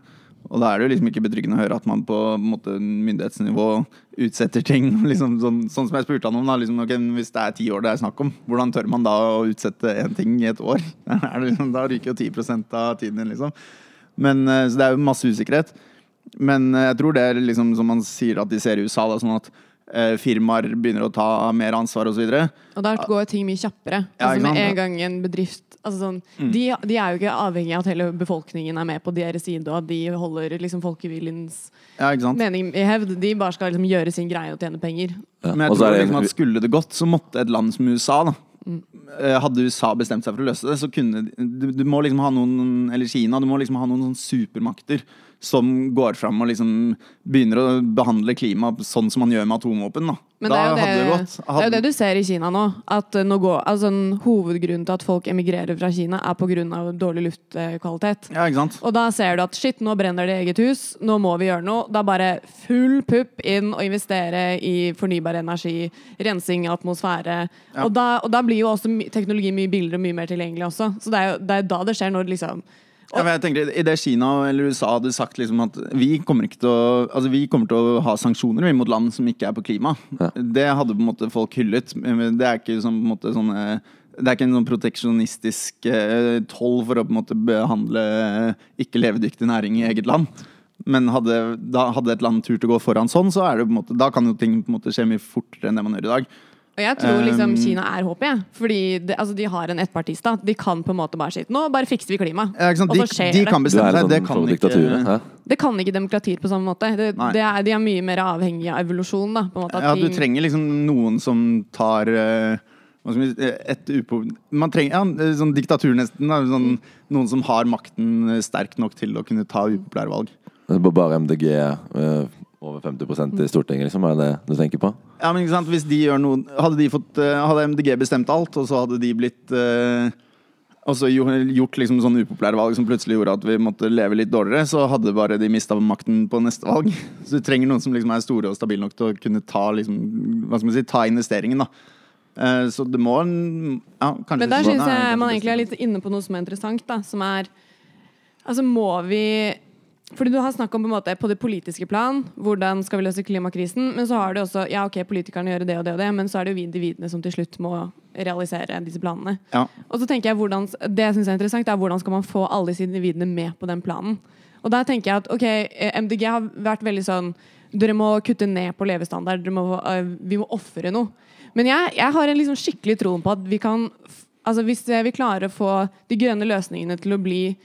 Og da er det jo liksom ikke betryggende å høre at man på måte, myndighetsnivå utsetter ting. [laughs] Liksom, sånn, sånn som jeg spurte han om. Da, liksom, okay, hvis det er ti år det er snakk om, hvordan tør man da å utsette en ting i et år? [laughs] Liksom, da ryker jo 10 av tiden din, liksom. Men, eh, så det er jo masse usikkerhet. Men eh, jeg tror det er liksom som man sier at de ser i USA, da, sånn at eh, firmaer begynner å ta mer ansvar osv. Og der går ting mye kjappere. Ja, altså Med en gang en bedrift altså sånn, de, de er jo ikke avhengig av at hele befolkningen er med på deres side, og at de holder liksom folkeviljens Ja, mening i hevd. De bare skal liksom gjøre sin greie og tjene penger. Ja. Men jeg tror det liksom at skulle det gått, så måtte et land som USA da Hadde USA bestemt seg for å løse det, så kunne du, du må liksom ha noen Eller Kina, du må liksom ha noen sånn supermakter som går fram og liksom begynner å behandle klima sånn som man gjør med atomvåpen. Da, Men det er, jo det, hadde det gått. det er jo det du ser i Kina nå. At eh, nå går, altså en Hovedgrunnen til at folk emigrerer fra Kina, er pga. dårlig luftkvalitet. Ja? Og da ser du at shit, nå brenner det i eget hus, nå må vi gjøre noe. Da bare full pupp inn og investere i fornybar energi, rensing av atmosfære. Ja. Og, da, og da blir jo også teknologi mye billigere og mye mer tilgjengelig også. Så det er jo det er da det skjer, når liksom Ja, jeg tenker, I det Kina eller USA hadde sagt liksom at vi kommer, ikke til å, altså vi kommer til å ha sanksjoner mot land som ikke er på klima, Ja. det hadde på en måte folk hyllet. Men Det er ikke sånn, på en måte, sånn det er ikke en sånn proteksjonistisk eh, toll for å på en måte behandle ikke levedyktig næring i eget land. Men hadde, da hadde et land turt å gå foran sånn, så er det på en måte, da kan jo ting på en måte skje mye fortere enn det man gjør i dag. Og jeg tror liksom Um, Kina er håpet, jeg. Fordi det, altså, de har en ettpartistat. De kan på en måte bare si Nå bare fikser vi klima. Ja. Og så skjer de det. kan bestemme seg, det sånn kan ikke Det kan ikke demokratiet på samme måte. Det, det er, de er mye mer avhengige av evolusjon. Da, måte, Ja, du trenger liksom noen som tar eh, eh, et upo... Man trenger ja, sånn diktatur nesten. Da, sånn, noen som har makten eh, sterk nok til å kunne ta upopulære valg. Bare MDG eh, over 50% i Stortinget, liksom? Er det det du tenker på? Ja, men ikke sant, hvis de gjør noe Hadde, de fått, eh, hadde MDG bestemt alt, og så hadde de blitt eh, og så gjort liksom sånne upopulære valg som plutselig gjorde at vi måtte leve litt dårligere, så hadde bare de mista makten på neste valg. [laughs] Så du trenger noen som liksom er store og stabile nok til å kunne ta, liksom, si, ta investeringen. da Eh, Så det må ja, Men der syns jeg man egentlig er litt inne på noe som er interessant. Da, som er Altså, må vi fordi Du har snakk om på, en måte, på det politiske plan, hvordan skal vi løse klimakrisen. Men så har du også ja ok, politikerne gjør det og det og det, men så er det jo vi individene som til slutt må realisere disse planene. Ja. Og så tenker jeg hvordan, Det jeg synes er interessant, er hvordan skal man få alle disse individene med på den planen. Og der tenker jeg at ok, eh, MDG har vært veldig sånn Dere må kutte ned på levestandard. Må, eh, vi må ofre noe. Men jeg, jeg har en liksom skikkelig troen på at vi kan Altså Hvis vi klarer å få de grønne løsningene til å bli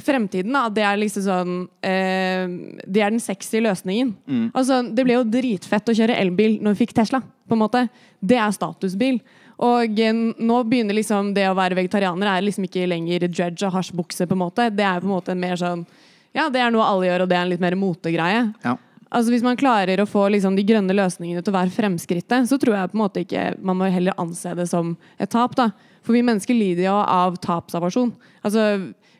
fremtiden, da, det er liksom sånn eh, Det er den sexy løsningen. Altså, det ble jo dritfett å kjøre elbil når vi fikk Tesla. på en måte. Det er statusbil. Og eh, nå begynner liksom det å være vegetarianer er liksom ikke lenger dredge og hasjbukse. på en måte. Det er på en måte mer sånn Ja, det er noe alle gjør, og det er en litt mer motegreie. Ja. Altså Hvis man klarer å få liksom de grønne løsningene til å være fremskrittet, så tror jeg på en måte ikke Man må heller anse det som et tap. da. For vi mennesker lider jo av tapsavasjon. Altså,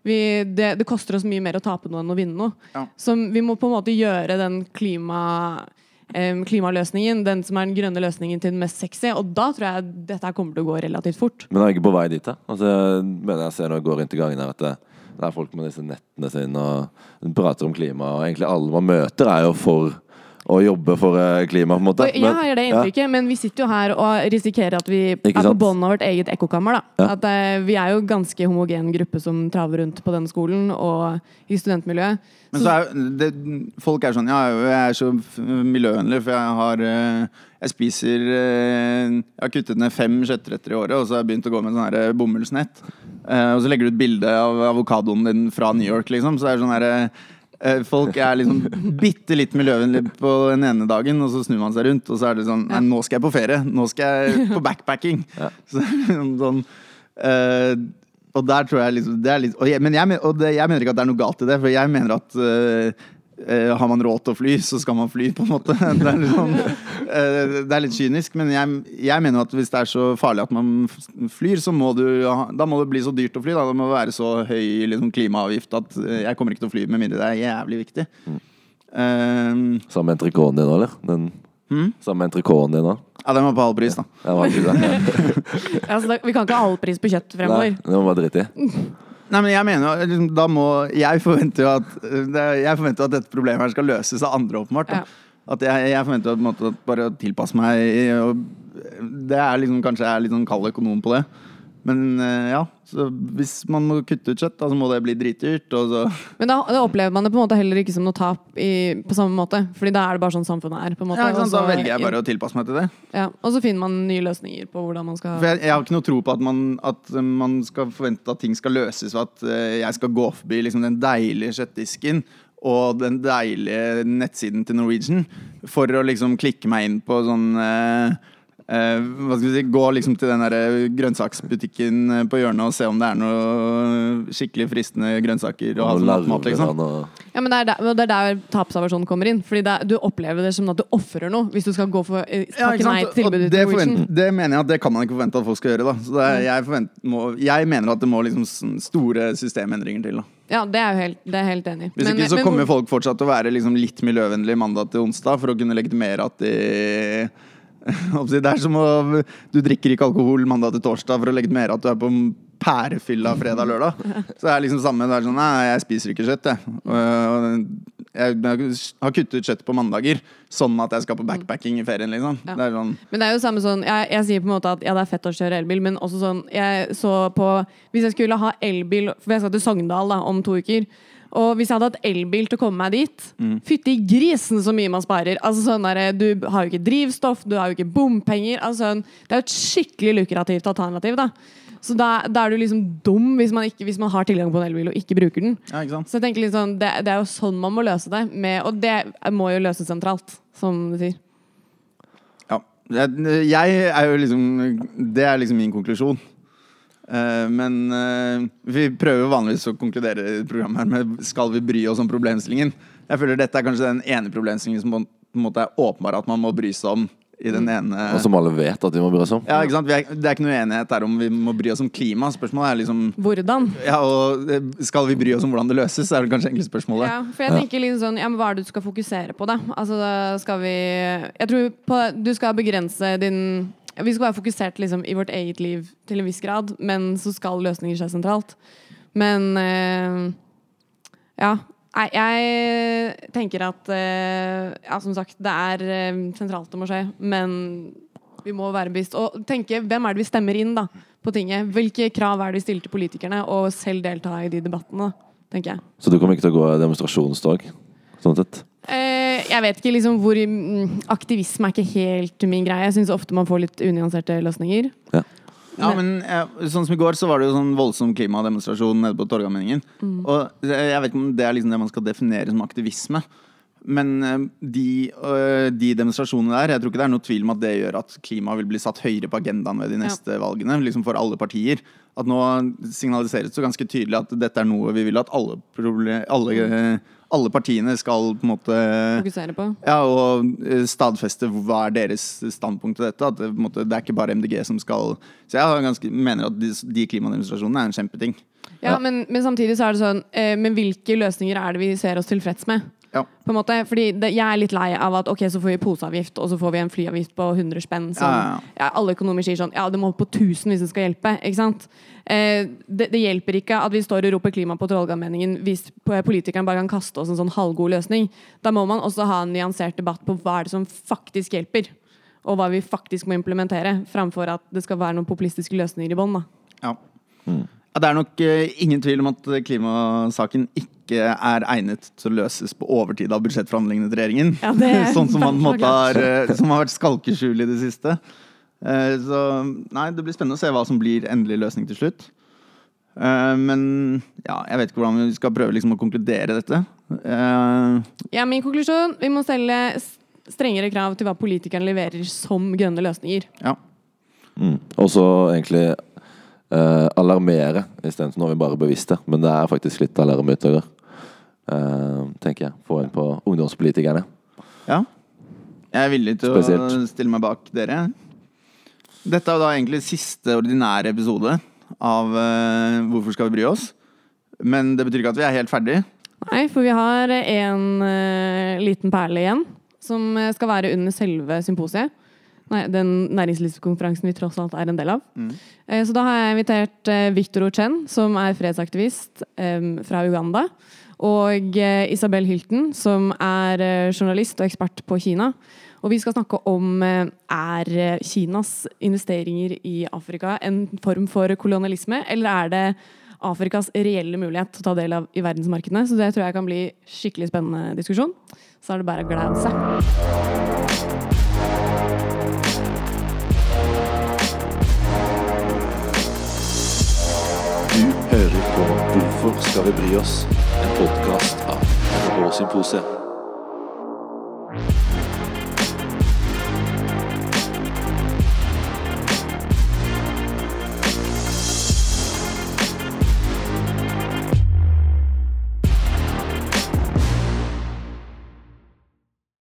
vi, det, det koster oss mye mer å tape noe enn å vinne noe. Ja. Så vi må på en måte gjøre den klima, eh, klimaløsningen, den som er den grønne løsningen, til den mest sexy. Og da tror jeg dette kommer til å gå relativt fort. Men er vi ikke på vei dit, da? Altså, mener jeg ser når jeg går rundt i gangen her, at det, er folk med disse nettene sine og prater om klima, og egentlig alle man møter, er jo for å jobbe for eh, klima, på en måte. Jeg har det inntrykket, men vi sitter jo her og risikerer at vi Ikke er på bånn av vårt eget ekkokammer. Ja. At uh, Vi er jo en ganske homogen gruppe som traver rundt på denne skolen og i studentmiljøet. Men så er jo det, folk er sånn Ja, jeg er så miljøvennlig, for jeg har uh, Jeg spiser uh, Jeg har kuttet ned fem kjøttretter i året, og så har jeg begynt å gå med sånn her bomullsnett. Eh, og så legger du ut bilde av avokadoen din fra New York, liksom. Så det er sånn herre Folk er liksom bitte litt miljøvennlige på den ene dagen, og så snur man seg rundt, og så er det sånn Nei, nå skal jeg på ferie. Nå skal jeg på backpacking. [laughs] Så det er liksom sånn uh, og der tror jeg liksom det er litt, og jeg, Men jeg, og det, jeg mener ikke at det er noe galt i det, for jeg mener at eh, eh, har man råd til å fly, så skal man fly, på en måte. [laughs] Det er litt, sånn, uh, det er litt kynisk, men jeg, jeg mener at hvis det er så farlig at man flyr, så må du Da må det bli så dyrt å fly. Da. Det må være så høy liksom, klimaavgift at eh, jeg kommer ikke til å fly med mindre det er jævlig viktig. Eh, Sammen med entrecôten din, eller? Den, Mm. Sammen med entrecôten din, da? ja, den var på halv pris, da. Ja, var ikke det. [laughs] Altså, da, vi kan ikke ha halv pris på kjøtt Nei, fremover. det må bare drite i. [laughs] Nei, men jeg mener liksom, da må Jeg forventer jo at Jeg forventer at dette problemet her skal løses av andre, åpenbart. Ja. At jeg, jeg forventer en måte at bare å tilpasse meg og Det er liksom Kanskje jeg er litt sånn kald økonom på det. Men eh, ja, så hvis man må kutte ut kjøtt, da, så må det bli dritdyrt. Så Men da, da opplever man det på en måte heller ikke som noe tap i, på samme måte. Fordi da er det bare sånn samfunnet er. måte. ja, sant? Da velger jeg bare å tilpasse meg til det. ja, Og så finner man nye løsninger på hvordan man skal For jeg, jeg har ikke noe tro på at man, at man skal forvente at ting skal løses ved at eh, jeg skal gå forbi liksom, den deilige kjøttdisken og den deilige nettsiden til Norwegian for å liksom klikke meg inn på sånn eh, eh, hva skal vi si, Gå liksom til den der grønnsaksbutikken eh, på hjørnet og se om det er noe skikkelig fristende grønnsaker Og, og som nattmat. Liksom. Ja, men det er der, det er der tapsaversjonen kommer inn. Fordi det er, Du opplever det som at du ofrer noe hvis du skal gå for eh, takke ikke nei til tilbudet det, forvent, det mener jeg at det kan man ikke forvente at folk skal gjøre. Da. Så det er, jeg, forvent, må, jeg mener at det må liksom store systemendringer til. Da. Ja, det er jo helt, det er helt enig. Hvis Men- ikke så men kommer hvor- folk fortsatt til å være liksom litt miljøvennlige mandag til onsdag for å kunne legitimere at de [laughs] Det er som å Du drikker ikke alkohol mandag til torsdag for å legge mer at du er på pærefylla fredag-lørdag. Så det er liksom samme. Det er sånn Nei, jeg spiser ikke kjøtt, jeg. Jeg har kuttet ut kjøtt på mandager, sånn at jeg skal på backpacking i ferien, liksom. Ja. Det er sånn Men det er jo samme sånn jeg, jeg sier på en måte at ja, det er fett å kjøre elbil, men også sånn Jeg så på Hvis jeg skulle ha elbil For jeg skal til Sogndal da, om to uker. Og hvis jeg hadde hatt elbil til å komme meg dit Fytti grisen så mye man sparer. Altså sånn der, Du har jo ikke drivstoff, du har jo ikke bompenger. Altså, sånn, det er jo et skikkelig lukrativt alternativ. da Så da, da er du liksom dum hvis man, ikke, hvis man har tilgang på en elbil og ikke bruker den. Ja, ikke? Så jeg tenker sånn, det, det er jo sånn man må løse det. Med, og det må jo løses sentralt, som du sier. Ja. Jeg, jeg er jo liksom Det er liksom min konklusjon. Eh, men eh, vi prøver jo vanligvis å konkludere i programmet her med skal vi bry oss om problemstillingen. Jeg føler dette er kanskje den ene problemstillingen som på en måte er åpenbar at man må bry seg om i den ene Og som alle vet at vi må bry oss om. ja, ikke sant? Vi er, Det er ikke noe enighet der om vi må bry oss om klima. Spørsmålet er liksom Hvordan? ja, og eh, Skal vi bry oss om hvordan det løses, er det kanskje egentlig spørsmålet. Ja, for jeg tenker litt sånn, ja, men Hva er det du skal fokusere på, da? Altså, da skal vi Jeg tror på, du skal begrense din Vi skal være fokusert liksom, i vårt eget liv til en viss grad, men så skal løsninger skje sentralt. Men uh, ja. Nei, jeg tenker at uh, Ja, som sagt, det er uh, sentralt det må skje, men vi må være bevisst. Og tenke hvem er det vi stemmer inn da, på tinget? Hvilke krav er det vi stiller til politikerne, og selv delta i de debattene, tenker jeg. Så du kommer ikke til å gå demonstrasjonstog? Sånn sett? Eh, jeg vet ikke liksom hvor mm, Aktivisme er ikke helt min greie. Jeg syns ofte man får litt unyanserte løsninger. Ja. Ja, men eh, sånn som i går, så var det jo sånn voldsom klimademonstrasjon nede på Torgallmenningen. Og jeg vet ikke om det er liksom det man skal definere som aktivisme. Men eh, de, de demonstrasjonene der, jeg tror ikke det er noe tvil om at det gjør at klima vil bli satt høyere på agendaen ved de neste valgene. Liksom for alle partier. At nå signaliseres det ganske tydelig at dette er noe vi vil at alle, alle, eh, alle partiene skal på en måte Fokusere på. ja, og eh, stadfeste hva er deres standpunkt til dette. At det, måte, det er ikke bare MDG som skal Så jeg ganske, mener at de, de klimademonstrasjonene er en kjempeting. Ja, men, men samtidig så er det sånn eh, Men hvilke løsninger er det vi ser oss tilfreds med? Ja. På en måte, fordi det, Jeg er litt lei av at ok, så får vi poseavgift, og så får vi en flyavgift på 100 spenn. Som, Ja, ja, ja, alle økonomer sier sånn Ja, det må opp på 1000 hvis det skal hjelpe. ikke sant? Eh, det, det hjelper ikke at vi står og roper klima på Trollgallmenningen hvis politikerne bare kan kaste oss en sånn halvgod løsning. Da må man også ha en nyansert debatt på hva er det som faktisk hjelper. Og hva vi faktisk må implementere, framfor at det skal være noen populistiske løsninger i bånn. Ja. Ja, det er nok uh, ingen tvil om at klimasaken ikke er egnet til å løses på overtid av budsjettforhandlingene til regjeringen. Ja, er [laughs] sånn som man måtte måte har, eh, som har vært skalkeskjul i det siste. Eh, Så nei, det blir spennende å se hva som blir endelig løsning til slutt. Eh, Men ja, jeg vet ikke hvordan vi skal prøve liksom å konkludere dette. Eh, Ja, Min konklusjon vi må stelle strengere krav til hva politikerne leverer som grønne løsninger. Ja. Mm. Og så egentlig eh, alarmere istedenfor når vi bare er bevisste. Men det er faktisk litt alarmutøyer, uh, tenker jeg. Få inn på ungdomspolitikerne. Ja. Jeg er villig til å stille meg bak dere. Dette er da egentlig siste ordinære episode av uh, Hvorfor skal vi bry oss? Men det betyr ikke at vi er helt ferdig. Nei, for vi har en uh, liten perle igjen, som eh, skal være under selve symposiet. Nei, den næringslivskonferansen vi tross alt er en del av. Eh, så da har jeg invitert eh, Victor Ochen, som er fredsaktivist um, fra Uganda. Og eh, Isabel Hilton, som er eh, journalist og ekspert på Kina. Og vi skal snakke om eh, er Kinas investeringer i Afrika en form for kolonialisme, eller er det Afrikas reelle mulighet til å ta del av i verdensmarkedene? Så det tror jeg kan bli skikkelig spennende diskusjon. Så er det bare å glede seg. Hvorfor skal vi bry oss? En podkast av NHH Symposiet.